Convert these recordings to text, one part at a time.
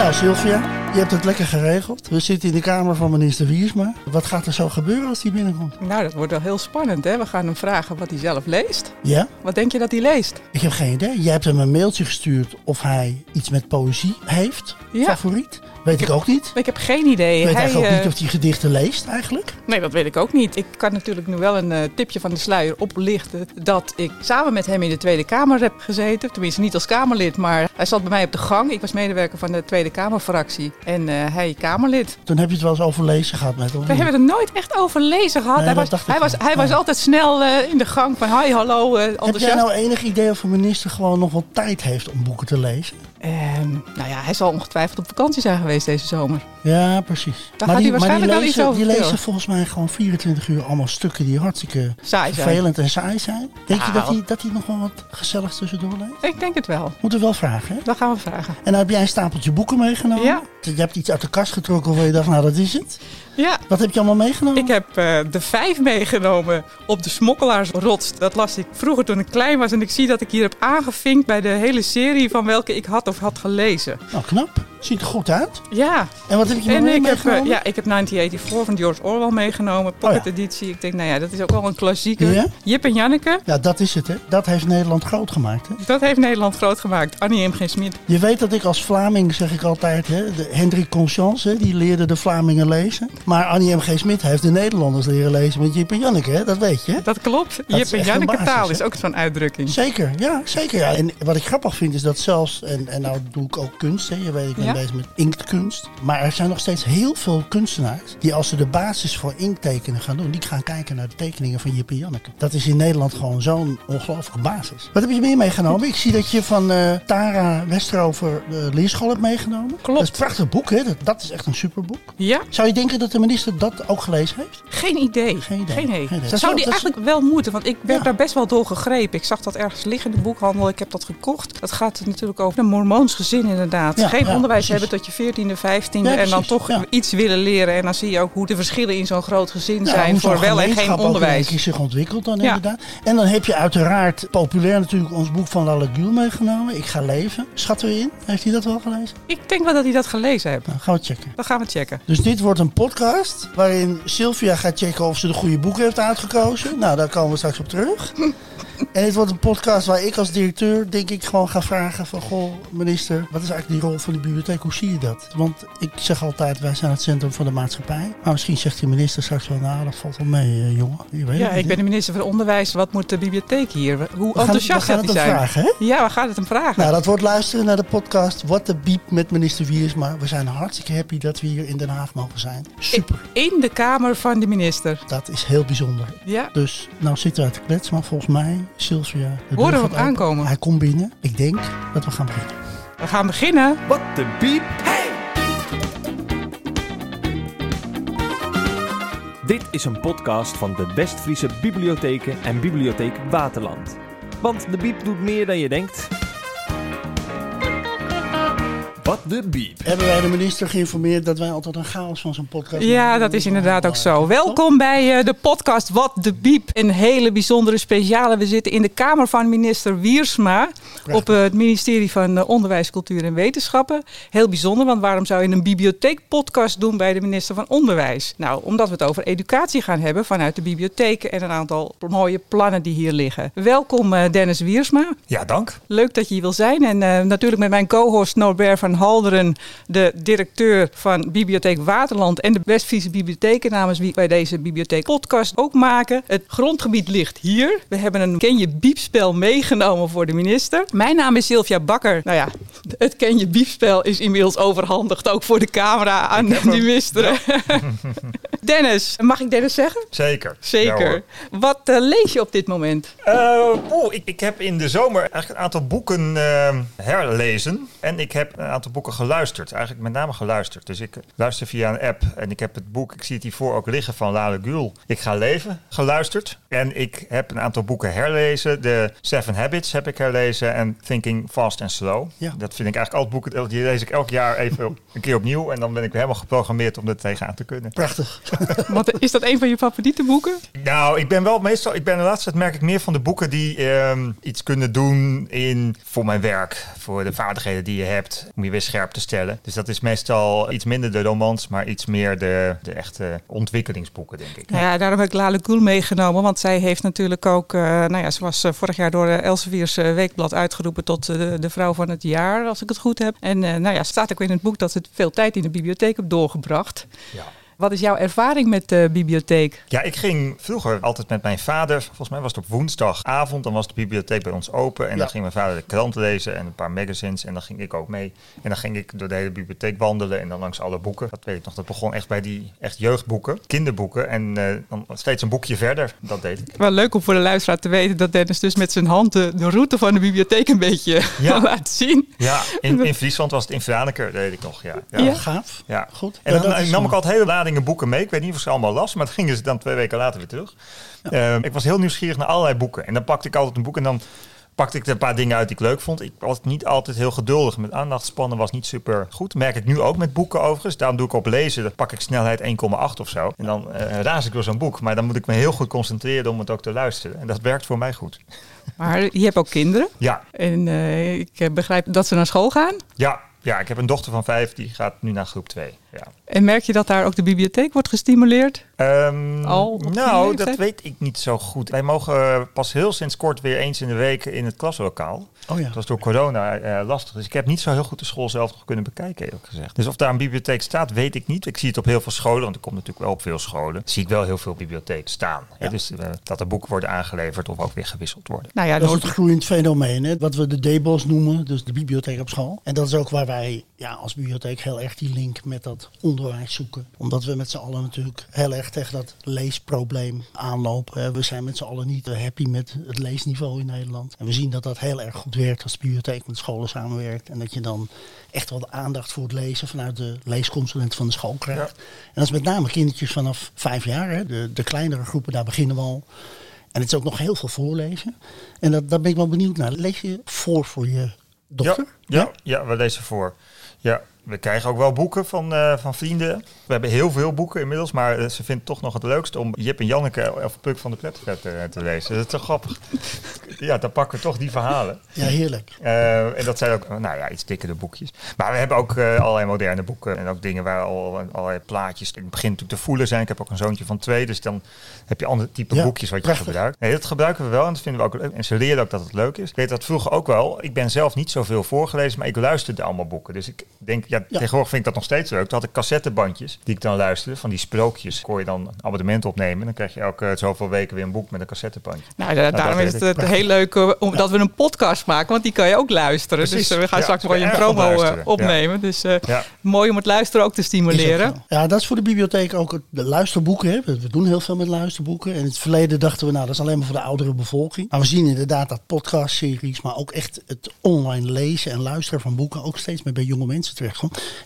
Nou, Sylvia, je hebt het lekker geregeld. We zitten in de kamer van minister Wiersma. Wat gaat er zo gebeuren als hij binnenkomt? Nou, dat wordt wel heel spannend, hè? We gaan hem vragen wat hij zelf leest. Ja? Wat denk je dat hij leest? Ik heb geen idee. Jij hebt hem een mailtje gestuurd of hij iets met poëzie heeft. Ja. Favoriet? Weet ik ook niet. Ik heb geen idee. Ik weet Hij, eigenlijk ook eh, niet of hij gedichten leest eigenlijk. Nee, dat weet ik ook niet. Ik kan natuurlijk nu wel een eh, tipje van de sluier oplichten dat ik samen met hem in de Tweede Kamer heb gezeten. Tenminste, niet als Kamerlid, maar hij zat bij mij op de gang. Ik was medewerker van de Tweede Kamerfractie en eh, hij Kamerlid. Toen heb je het wel eens overlezen gehad met hem. We hebben het nooit echt over lezen gehad. Nee, hij was, hij was, altijd snel eh, in de gang van hi, hallo, eh Heb jij nou enig idee of een minister gewoon nog wel tijd heeft om boeken te lezen? Ehm, nou ja, hij zal ongetwijfeld op vakantie zijn geweest deze zomer. Ja, precies. Daar gaat hij waarschijnlijk wel lezen, iets over die lezen volgens mij gewoon 24 uur allemaal stukken die hartstikke Saai zijn. vervelend en saai zijn. Denk je Nou. dat hij, dat hij nog wel wat gezelligs tussendoor leest? Ik denk het wel. Moeten we wel vragen, hè? Dat gaan we vragen. En dan heb jij een stapeltje boeken meegenomen. Ja. Je hebt iets uit de kast getrokken waar je dacht, nou dat is het. Ja, Wat heb je allemaal meegenomen? ik heb eh, de vijf meegenomen op de smokkelaarsrots. Dat las ik vroeger toen ik klein was. En ik zie dat ik hier heb aangevinkt bij de hele serie van welke ik had of had gelezen. Nou, knap. Ziet er goed uit. Ja, En wat heb je nog en ik heb, eh, ja, ik heb 1984 van George Orwell meegenomen. Pocket Oh ja. editie. Ik denk, nou ja, dat is ook wel een klassieker. Ja? Jip en Janneke. Ja, dat is het, hè. Dat heeft Nederland groot gemaakt, hè. Dat heeft Nederland groot gemaakt. Annie M. G. Smit. Je weet dat ik als Vlaming, zeg ik altijd, hè, de Hendrik Conscience, hè, die leerde de Vlamingen lezen. Maar Annie M. G. Smit heeft de Nederlanders leren lezen met Jip en Janneke, hè. Dat weet je. Dat klopt. Jip en Janneke basis, taal is ook zo'n uitdrukking. Zeker, ja, zeker. Ja. En wat ik grappig vind is dat zelfs, en, en nou doe ik ook kunst, hè. je weet ik ben bezig met inktkunst. Maar er zijn nog steeds heel veel kunstenaars die als ze de basis voor inkttekenen gaan doen, die gaan kijken naar de tekeningen van Jip en Janneke. Dat is in Nederland gewoon zo'n ongelooflijke basis. Wat heb je meer meegenomen? Ik zie dat je van eh, Tara Westerover de leerschool hebt meegenomen. Klopt. Dat is een prachtig boek, hè? Dat, dat is echt een superboek. Ja, Zou je denken dat de minister dat ook gelezen heeft? Geen idee. Geen idee. Geen idee. Geen zou die is- eigenlijk wel moeten, want ik werd Ja. daar best wel door gegrepen. Ik zag dat ergens liggen in de boekhandel. Ik heb dat gekocht. Dat gaat natuurlijk over een Mormoons gezin inderdaad. Ja, Geen ja, onderwijs precies. hebben tot je 14e, 15e Ja, en dan toch ja. iets willen leren. En dan zie je ook hoe de verschillen in zo'n groot gezin Ja, zijn voor wel en geen onderwijs. keer zich ontwikkelt dan inderdaad. En dan heb je uiteraard populair natuurlijk ons boek van Lalagul meegenomen. Ik ga leven. Schatten we in? Heeft hij dat wel gelezen? Ik denk wel dat hij dat gelezen heeft. Nou, gaan we checken. Dat gaan we checken. Dus dit wordt een podcast waarin Sylvia gaat checken of ze de goede boeken heeft uitgekozen. Nou, daar komen we straks op terug. En het wordt een podcast waar ik als directeur, denk ik, gewoon ga vragen van... Goh, minister, wat is eigenlijk die rol van de bibliotheek? Hoe zie je dat? Want ik zeg altijd, wij zijn het centrum van de maatschappij. Maar misschien zegt die minister straks wel, nou, dat valt wel mee, eh, jongen. Je weet Ja, ik ben de minister van Onderwijs. Wat moet de bibliotheek hier? Hoe We enthousiast gaat hem zijn? vragen, hè? Ja, we gaan het hem vragen. Nou, dat wordt luisteren naar de podcast What the Beep met minister Wiersma. We zijn hartstikke happy dat we hier in Den Haag mogen zijn. Super. In de kamer van de minister. Dat is heel bijzonder. Ja, Dus nou zitten we uit de klets, maar volgens mij, Sylvia... Horen deur we hem open. aankomen? Hij komt binnen. Ik denk dat we gaan beginnen. we gaan beginnen. Wat de biep. Dit is een podcast van de Westfriese Bibliotheken en Bibliotheek Waterland. Want de biep doet meer dan je denkt. Wat de biep. Hebben wij de minister geïnformeerd dat wij altijd een chaos van zo'n podcast Ja, dat is inderdaad ook zo. Welkom bij eh, de podcast Wat de Biep. Een hele bijzondere speciale. We zitten in de kamer van minister Wiersma op eh, het ministerie van eh, Onderwijs, Cultuur en Wetenschappen. Heel bijzonder, want waarom zou je een bibliotheekpodcast doen bij de minister van Onderwijs? Nou, omdat we het over educatie gaan hebben vanuit de bibliotheken en een aantal mooie plannen die hier liggen. Welkom eh, Dennis Wiersma. Ja, dank. Leuk dat je hier wil zijn. En natuurlijk met mijn co-host Norbert van Halderen, de directeur van Bibliotheek Waterland en de Westfriese Bibliotheken, namens wie wij deze bibliotheek podcast ook maken. Het grondgebied ligt hier. We hebben een Ken je Biepspel meegenomen voor de minister. Mijn naam is Sylvia Bakker. Nou ja, het Ken je Biepspel is inmiddels overhandigd ook voor de camera aan de minister. Dennis, mag ik Dennis zeggen? Zeker. Zeker. Wat eh, lees je op dit moment? Eh, oeh, ik, ik heb in de zomer eigenlijk een aantal boeken eh, herlezen. En ik heb een aantal boeken geluisterd. Eigenlijk met name geluisterd. Dus ik luister via een app. En ik heb het boek, ik zie het hiervoor ook liggen, van Lale Gül. Ik ga leven, geluisterd. En ik heb een aantal boeken herlezen. De Seven Habits heb ik herlezen. En Thinking Fast and Slow. Ja. Dat vind ik eigenlijk altijd boeken. Die lees ik elk jaar even een keer opnieuw. En dan ben ik weer helemaal geprogrammeerd om er tegenaan te kunnen. Prachtig. Is dat een van je favoriete boeken? Nou, ik ben wel meestal ik ben de laatste tijd merk ik meer van de boeken die ehm, iets kunnen doen in, voor mijn werk. Voor de vaardigheden die je hebt, om je weer scherp te stellen. Dus dat is meestal iets minder de romans, maar iets meer de, de echte ontwikkelingsboeken, denk ik. Nou ja, daarom heb ik Lale Koel meegenomen. Want zij heeft natuurlijk ook... Uh, nou ja, ze was uh, vorig jaar door Elsevier's Weekblad uitgeroepen tot de, de vrouw van het jaar, als ik het goed heb. En nou ja, staat ook in het boek dat ze veel tijd in de bibliotheek heeft doorgebracht. Ja. Wat is jouw ervaring met de bibliotheek? Ja, ik ging vroeger altijd met mijn vader. Volgens mij was het op woensdagavond. Dan was de bibliotheek bij ons open. En Ja. dan ging mijn vader de krant lezen en een paar magazines. En dan ging ik ook mee. En dan ging ik door de hele bibliotheek wandelen. En dan langs alle boeken. Dat weet ik nog. Dat begon echt bij die echt jeugdboeken, kinderboeken. En eh, dan steeds een boekje verder. Dat deed ik. Wel leuk om voor de luisteraar te weten dat Dennis dus met zijn hand de, de route van de bibliotheek een beetje Ja. laat zien. Ja, in, in Friesland was het in Franeker, dat weet ik nog. Ja. ja. Ja. Gaaf. Ja. Goed. En Ja, dan is nam ik altijd hele ladingen boeken mee. Ik weet niet of ze allemaal las, maar dat gingen ze dan twee weken later weer terug. Eh, ik was heel nieuwsgierig naar allerlei boeken. En dan pakte ik altijd een boek en dan pakte ik er een paar dingen uit die ik leuk vond. Ik was niet altijd heel geduldig. Met aandachtspannen was niet super goed. Merk ik nu ook met boeken overigens. Daarom doe ik op lezen. Dan pak ik snelheid 1,8 of zo. En dan eh, raas ik door zo'n boek. Maar dan moet ik me heel goed concentreren om het ook te luisteren. En dat werkt voor mij goed. Maar je hebt ook kinderen. Ja, En eh, ik begrijp dat ze naar school gaan. ja, ja, ik heb een dochter van vijf. Die gaat nu naar groep 2. Ja. En merk je dat daar ook de bibliotheek wordt gestimuleerd? Ehm, Al die nou, leeftijd? dat weet ik niet zo goed. Wij mogen pas heel sinds kort weer eens in de week in het klaslokaal. Oh ja. Dat was door corona eh, lastig. Dus ik heb niet zo heel goed de school zelf nog kunnen bekijken, eerlijk gezegd. Dus of daar een bibliotheek staat, weet ik niet. Ik zie het op heel veel scholen, want er komt natuurlijk wel op veel scholen. Zie ik wel heel veel bibliotheken staan. hè. Dus eh, dat er boeken worden aangeleverd of ook weer gewisseld worden. Nou ja, Dat is het groeiend fenomeen, hè? wat we de DBOS noemen, dus de bibliotheek op school. En dat is ook waar wij ja, als bibliotheek heel erg die link met dat onderwijs zoeken. Omdat we met z'n allen natuurlijk heel erg tegen dat leesprobleem aanlopen. We zijn met z'n allen niet happy met het leesniveau in Nederland. En we zien dat dat heel erg goed werkt als de bibliotheek met scholen samenwerkt. En dat je dan echt wel de aandacht voor het lezen vanuit de leesconsulent van de school krijgt. En dat is met name kindertjes vanaf vijf jaar. Hè? De, de kleinere groepen, daar beginnen we al. En het is ook nog heel veel voorlezen. En dat, daar ben ik wel benieuwd naar. Lees je voor voor je dochter? Ja, ja, ja, we lezen voor. Ja, we krijgen ook wel boeken van, eh, van vrienden. We hebben heel veel boeken inmiddels, maar eh, ze vindt het toch nog het leukst om Jip en Janneke of Puk van de Pletterpret te, te lezen. Dat is toch grappig. ja, dan pakken we toch die verhalen. Ja, heerlijk. Eh, en dat zijn ook, nou ja, iets dikkere boekjes. Maar we hebben ook eh, allerlei moderne boeken en ook dingen waar al allerlei plaatjes. Het begint natuurlijk te voelen zijn. Ik heb ook een zoontje van twee, dus dan heb je andere type Ja, boekjes wat je gebruikt. Nee, dat gebruiken we wel en dat vinden we ook leuk. En ze leren ook dat het leuk is. Ik weet dat vroeger ook wel. Ik ben zelf niet zoveel voorgelezen, maar ik luisterde allemaal boeken. Dus ik denk, ja, Ja. tegenwoordig vind ik dat nog steeds leuk. Toen had ik cassettebandjes die ik dan luisterde, van die sprookjes. Kon je dan een abonnement opnemen. Dan krijg je elke zoveel weken weer een boek met een cassettebandje. Nou, da- daarom is het heel leuk eh, omdat we een podcast maken, want die kan je ook luisteren. Precies. Dus eh, we gaan Ja, straks is een promo eh, opnemen. Dus eh, Ja. mooi om het luisteren ook te ook stimuleren. Ja, dat is voor de bibliotheek ook het, de luisterboeken. Hè. We we doen heel veel met luisterboeken. En in het verleden dachten we, nou, dat is alleen maar voor de oudere bevolking. Maar we zien inderdaad dat podcastseries, maar ook echt het online lezen en luisteren van boeken ook steeds meer bij jonge mensen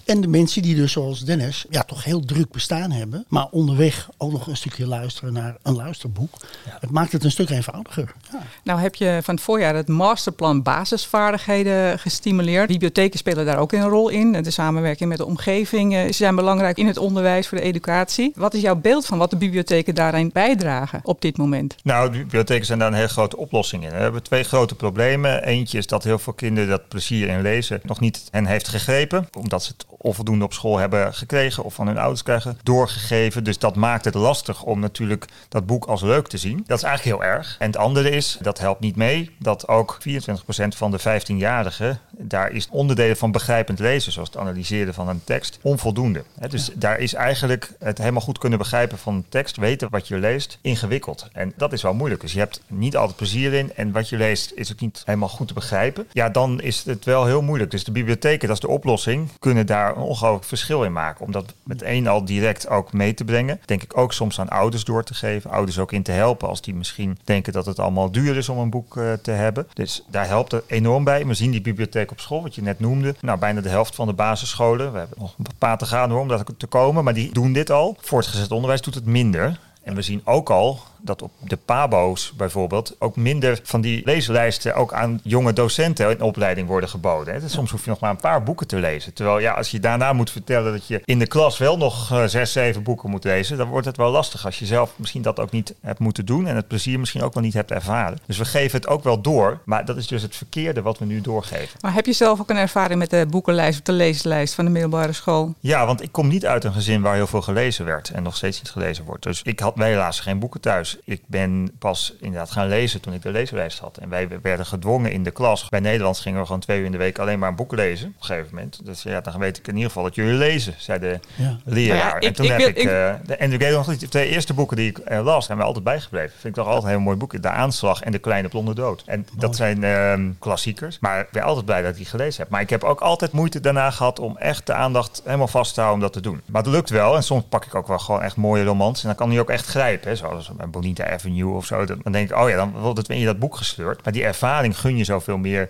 En de mensen die dus zoals Dennis, ja, toch heel druk bestaan hebben, maar onderweg ook nog een stukje luisteren naar een luisterboek. Het maakt het een stuk eenvoudiger. Ja. Nou heb je van het voorjaar het masterplan basisvaardigheden gestimuleerd. Bibliotheken spelen daar ook een rol in. De samenwerking met de omgeving eh, zijn belangrijk in het onderwijs voor de educatie. Wat is jouw beeld van wat de bibliotheken daarin bijdragen op dit moment? Nou, de bibliotheken zijn daar een hele grote oplossing in. We hebben twee grote problemen. Eentje is dat heel veel kinderen dat plezier in lezen nog niet hen heeft gegrepen. Omdat ze het onvoldoende op school hebben gekregen of van hun ouders krijgen doorgegeven. Dus dat maakt het lastig om natuurlijk dat boek als leuk te zien. Dat is eigenlijk heel erg. En het andere is, dat helpt niet mee, dat ook 24% van de 15-jarigen, daar is onderdelen van begrijpend lezen, zoals het analyseren van een tekst, onvoldoende. Dus daar is eigenlijk het helemaal goed kunnen begrijpen van een tekst, weten wat je leest, ingewikkeld. En dat is wel moeilijk. Dus je hebt niet altijd plezier in en wat je leest is ook niet helemaal goed te begrijpen. Ja, dan is het wel heel moeilijk. Dus de bibliotheken, dat is de oplossing, kunnen daar een ongelooflijk verschil in maken. Om dat met één al direct ook mee te brengen. Denk ik ook soms aan ouders door te geven. Ouders ook in te helpen als die misschien denken dat het allemaal duur is om een boek eh, te hebben. Dus daar helpt het enorm bij. We zien die bibliotheek op school, wat je net noemde. Nou, bijna de helft van de basisscholen. We hebben nog een paar te gaan hoor, om daar te komen. Maar die doen dit al. Voortgezet onderwijs doet het minder. En we zien ook al dat op de pabo's bijvoorbeeld ook minder van die leeslijsten ook aan jonge docenten in opleiding worden geboden. Hè. Soms hoef je nog maar een paar boeken te lezen. Terwijl ja, als je daarna moet vertellen dat je in de klas wel nog uh, zes, zeven boeken moet lezen, dan wordt het wel lastig als je zelf misschien dat ook niet hebt moeten doen en het plezier misschien ook wel niet hebt ervaren. Dus we geven het ook wel door, maar dat is dus het verkeerde wat we nu doorgeven. Maar heb je zelf ook een ervaring met de boekenlijst of de leeslijst van de middelbare school? Ja, want ik kom niet uit een gezin waar heel veel gelezen werd en nog steeds niet gelezen wordt. Dus ik had helaas geen boeken thuis. Ik ben pas inderdaad gaan lezen toen ik de leeslijst had. En wij werden gedwongen in de klas. Bij Nederlands gingen we gewoon twee uur in de week alleen maar een boek lezen. Op een gegeven moment. Dus ja, dan weet ik in ieder geval dat jullie lezen, zei de ja. leraar. Nou ja, ik, en toen ik, heb ik... ik uh, de, en ik weet nog niet, de twee eerste boeken die ik uh, las, zijn we altijd bijgebleven. Vind ik toch altijd een heel mooi boek. De Aanslag en De Kleine Blonde Dood. En dat zijn uh, klassiekers. Maar ik ben altijd blij dat ik die gelezen heb. Maar ik heb ook altijd moeite daarna gehad om echt de aandacht helemaal vast te houden om dat te doen. Maar het lukt wel. En soms pak ik ook wel gewoon echt mooie romans. En dan kan die ook echt grijpen. Hè, zoals Bonita Avenue of zo. Dan denk ik, oh ja, dan wordt het in je dat boek gesleurd. Maar die ervaring gun je zoveel meer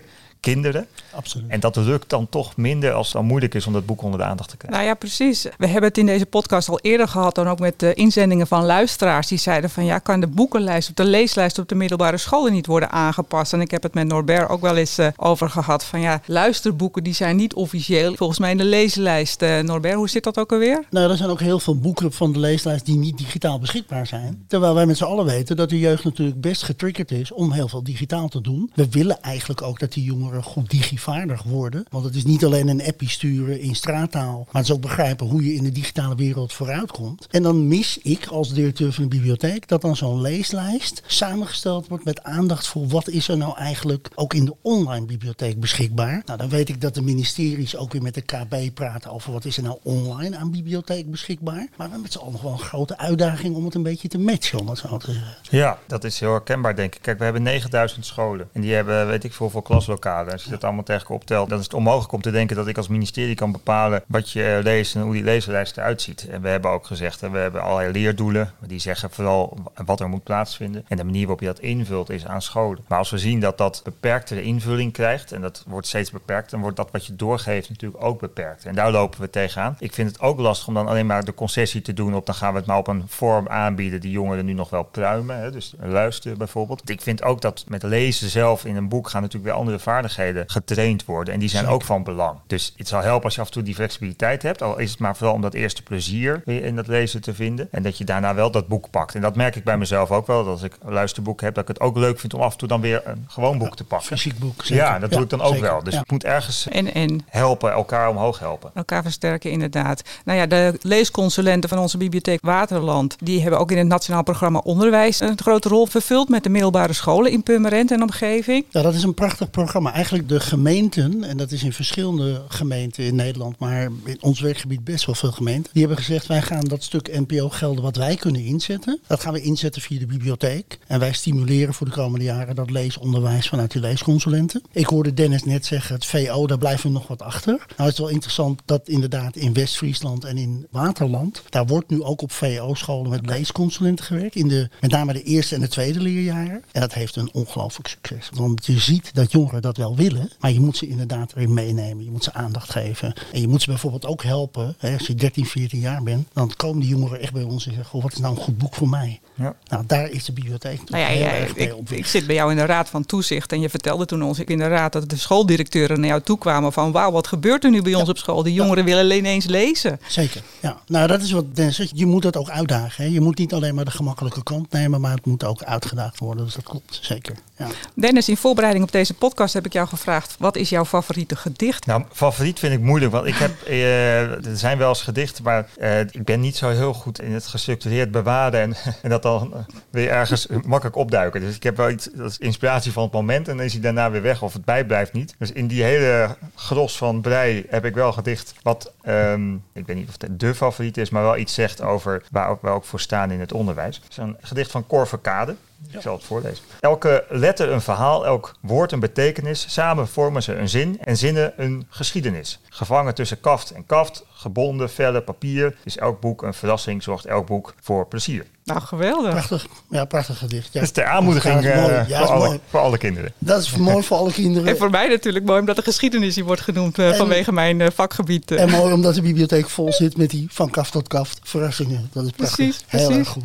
kinderen. Absoluut. En dat lukt dan toch minder als het dan moeilijk is om dat boek onder de aandacht te krijgen. Nou ja, precies. We hebben het in deze podcast al eerder gehad, dan ook met de inzendingen van luisteraars. Die zeiden van ja, kan de boekenlijst of de leeslijst op de middelbare scholen niet worden aangepast? En ik heb het met Norbert ook wel eens uh, over gehad. Van ja, luisterboeken die zijn niet officieel volgens mij in de leeslijst. Uh, Norbert, hoe zit dat ook alweer? Nou, er zijn ook heel veel boeken van de leeslijst die niet digitaal beschikbaar zijn. Terwijl wij met z'n allen weten dat de jeugd natuurlijk best getriggerd is om heel veel digitaal te doen. We willen eigenlijk ook dat die jongeren goed digivaardig worden. Want het is niet alleen een appie sturen in straattaal, maar het is ook begrijpen hoe je in de digitale wereld vooruit komt. En dan mis ik als directeur van de bibliotheek dat dan zo'n leeslijst samengesteld wordt met aandacht voor wat is er nou eigenlijk ook in de online bibliotheek beschikbaar. Nou, dan weet ik dat de ministeries ook weer met de KB praten over wat is er nou online aan bibliotheek beschikbaar. Maar we hebben met z'n allen wel een grote uitdaging om het een beetje te matchen, om het zo te zeggen. Ja, dat is heel herkenbaar denk ik. Kijk, we hebben 9000 scholen en die hebben weet ik veel voor klaslokalen. Als je dat allemaal tegen optelt, dan is het onmogelijk om te denken dat ik als ministerie kan bepalen wat je eh, leest en hoe die lezenlijst eruit ziet. En we hebben ook gezegd, we hebben allerlei leerdoelen, die zeggen vooral wat er moet plaatsvinden. En de manier waarop je dat invult is aan scholen. Maar als we zien dat dat beperktere invulling krijgt, en dat wordt steeds beperkt, dan wordt dat wat je doorgeeft natuurlijk ook beperkt. En daar lopen we tegenaan. Ik vind het ook lastig om dan alleen maar de concessie te doen op, dan gaan we het maar op een vorm aanbieden die jongeren nu nog wel pruimen. Hè, dus luisteren bijvoorbeeld. Ik vind ook dat met lezen zelf in een boek gaan natuurlijk weer andere vaardigheden getraind worden. En die zijn ook van belang. Dus het zal helpen als je af en toe die flexibiliteit hebt. Al is het maar vooral om dat eerste plezier weer in dat lezen te vinden. En dat je daarna wel dat boek pakt. En dat merk ik bij mezelf ook wel. Dat als ik een luisterboek heb, dat ik het ook leuk vind om af en toe dan weer een gewoon boek te pakken. Fysiek boek. Ja, dat doe ik dan ook wel. Dus het moet ergens en, en helpen, elkaar omhoog helpen. Elkaar versterken, inderdaad. Nou ja, de leesconsulenten van onze bibliotheek Waterland, die hebben ook in het Nationaal Programma Onderwijs een grote rol vervuld met de middelbare scholen in Purmerend en omgeving. Ja, dat is een prachtig programma eigenlijk de gemeenten, en dat is in verschillende gemeenten in Nederland, maar in ons werkgebied best wel veel gemeenten, die hebben gezegd wij gaan dat stuk NPO-gelden wat wij kunnen inzetten, dat gaan we inzetten via de bibliotheek. En wij stimuleren voor de komende jaren dat leesonderwijs vanuit die leesconsulenten. Ik hoorde Dennis net zeggen, het VO, daar blijven we nog wat achter. Nou het is wel interessant dat inderdaad in West-Friesland en in Waterland, daar wordt nu ook op VO-scholen met leesconsulenten gewerkt, in de, met name de eerste en de tweede leerjaren. En dat heeft een ongelooflijk succes. Want je ziet dat jongeren dat wel willen, maar je moet ze inderdaad erin meenemen. Je moet ze aandacht geven. En je moet ze bijvoorbeeld ook helpen. Hè, als je 13, 14 jaar bent, dan komen die jongeren echt bij ons en zeggen: Goh, wat is nou een goed boek voor mij? Ja. Nou, daar is de bibliotheek nou ja, heel erg ik, op. Ik zit bij jou in de raad van toezicht en je vertelde toen ons in de raad dat de schooldirecteuren naar jou toe kwamen van wauw, wat gebeurt er nu bij ons op school? De jongeren willen alleen eens lezen. Zeker, ja. Nou, dat is wat Dennis zegt. Je moet dat ook uitdagen. Hè. Je moet niet alleen maar de gemakkelijke kant nemen, maar het moet ook uitgedaagd worden. Dus dat klopt, zeker. Ja. Dennis, in voorbereiding op deze podcast heb ik jou gevraagd, wat is jouw favoriete gedicht? Nou, favoriet vind ik moeilijk, want ik heb, uh, er zijn wel eens gedichten, maar uh, ik ben niet zo heel goed in het gestructureerd bewaren en, en dat dan weer ergens makkelijk opduiken. Dus ik heb wel iets, dat is inspiratie van het moment en dan is hij daarna weer weg of het bijblijft niet. Dus in die hele gros van brei heb ik wel gedicht wat, um, ik weet niet of het de favoriet is, maar wel iets zegt over waar we ook voor staan in het onderwijs. Het is een gedicht van Cor Verkade. Ik zal het voorlezen. Elke letter een verhaal, elk woord een betekenis. Samen vormen ze een zin en zinnen een geschiedenis. Gevangen tussen kaft en kaft, gebonden, vellen, papier. Is elk boek een verrassing, zorgt elk boek voor plezier. Nou, geweldig. Prachtig. Ja, prachtig gedicht. Ja. Dat is de aanmoediging Ja, dat is mooi. eh, Ja, voor, alle, mooi. voor alle kinderen. Dat is mooi voor alle kinderen. En voor mij natuurlijk mooi omdat de geschiedenis hier wordt genoemd eh, En- vanwege mijn eh, vakgebied. eh. En mooi omdat de bibliotheek vol zit met die van kaft tot kaft verrassingen. Dat is prachtig. Precies, Heel precies. erg goed.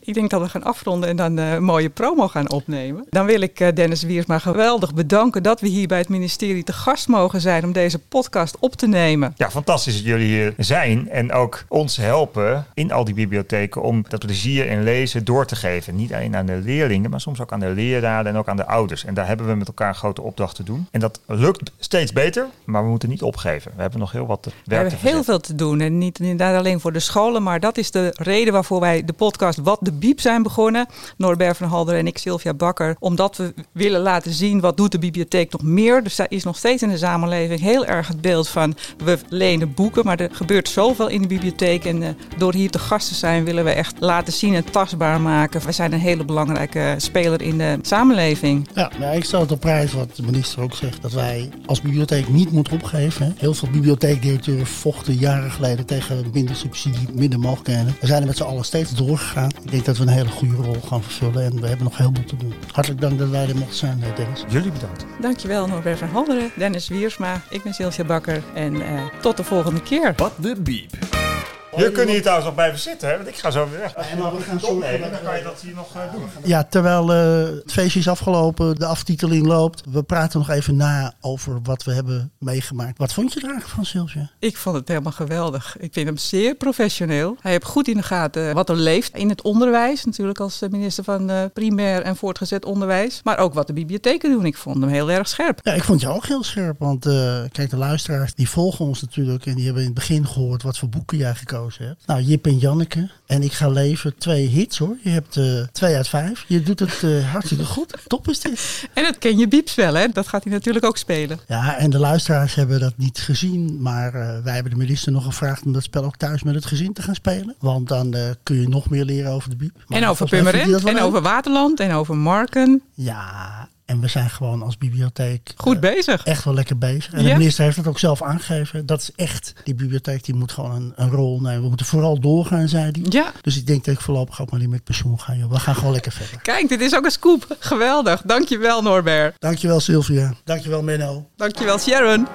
Ik denk dat we gaan afronden en dan eh, een mooie promo gaan opnemen. Dan wil ik eh, Dennis Wiersma geweldig bedanken dat we hier bij het ministerie te gast mogen zijn om deze podcast op te nemen. Ja, fantastisch dat jullie hier zijn en ook ons helpen in al die bibliotheken om dat plezier in lezen door te geven. Niet alleen aan de leerlingen, maar soms ook aan de leraren en ook aan de ouders. En daar hebben we met elkaar een grote opdracht te doen. En dat lukt steeds beter, maar we moeten niet opgeven. We hebben nog heel wat te- We werk hebben te heel veel te doen en niet inderdaad alleen voor de scholen, maar dat is de reden waarvoor wij de podcast Wat de Biep zijn begonnen. Norbert van Halder en ik, Sylvia Bakker. Omdat we willen laten zien wat doet de bibliotheek nog meer. Dus daar is nog steeds in de samenleving heel erg het beeld van we lenen boeken, maar er gebeurt zoveel in de bibliotheek. En eh, door hier te gast te zijn willen we echt laten zien en tastbaar maken. We zijn een hele belangrijke speler in de samenleving. Ja, nou, ik stel het op prijs wat de minister ook zegt. Dat wij als bibliotheek niet moeten opgeven. hè. Heel veel bibliotheekdirecteuren vochten jaren geleden tegen minder subsidie, minder mogelijkheden. We zijn er met z'n allen steeds doorgegaan. Ik denk dat we een hele goede rol gaan vervullen. En we hebben nog heel veel te doen. Hartelijk dank dat wij er mochten zijn, eh, Dennis. Jullie bedankt. Dankjewel Norbert van Halderen, Dennis Wiersma, ik ben Sylvia Bakker en eh, tot de volgende keer. Wat de biep. Jullie kunnen hier trouwens nog blijven zitten, hè? want ik ga zo weer weg. Ja, maar we gaan zo- opnemen, dan kan je dat hier nog eh, doen. Ja, terwijl eh, het feestje is afgelopen, de aftiteling loopt. We praten nog even na over wat we hebben meegemaakt. Wat vond je er eigenlijk van, Sylvia? Ik vond het helemaal geweldig. Ik vind hem zeer professioneel. Hij heeft goed in de gaten wat er leeft in het onderwijs. Natuurlijk als eh, minister van eh, primair en voortgezet onderwijs. Maar ook wat de bibliotheken doen. Ik vond hem heel erg scherp. Ja, ik vond jou ook heel scherp. Want eh, kijk, de luisteraars die volgen ons natuurlijk. En die hebben in het begin gehoord wat voor boeken jij gekozen hebt. Nou, Jip en Janneke. En ik ga leven. Twee hits hoor. Je hebt eh, twee uit vijf. Je doet het eh, hartstikke goed. Top is dit. En het ken je Bieps wel, hè? Dat gaat hij natuurlijk ook spelen. Ja, en de luisteraars hebben dat niet gezien. Maar eh, wij hebben de minister nog gevraagd om dat spel ook thuis met het gezin te gaan spelen. Want dan kun je nog meer leren over de biep. Maar en over Purmerend, dat wel en leuk. over Waterland, en over Marken. Ja, en we zijn gewoon als bibliotheek Goed eh, bezig. echt wel lekker bezig. En Ja. de minister heeft het ook zelf aangegeven. Dat is echt, die bibliotheek die moet gewoon een, een rol nemen. We moeten vooral doorgaan, zei hij. Ja, Dus ik denk dat ik voorlopig ook maar niet met pensioen ga. Joh. We gaan gewoon lekker verder. kijk, dit is ook een scoop. Geweldig. Dankjewel Norbert. Dankjewel Sylvia. Dankjewel Menno. Dankjewel Sharon.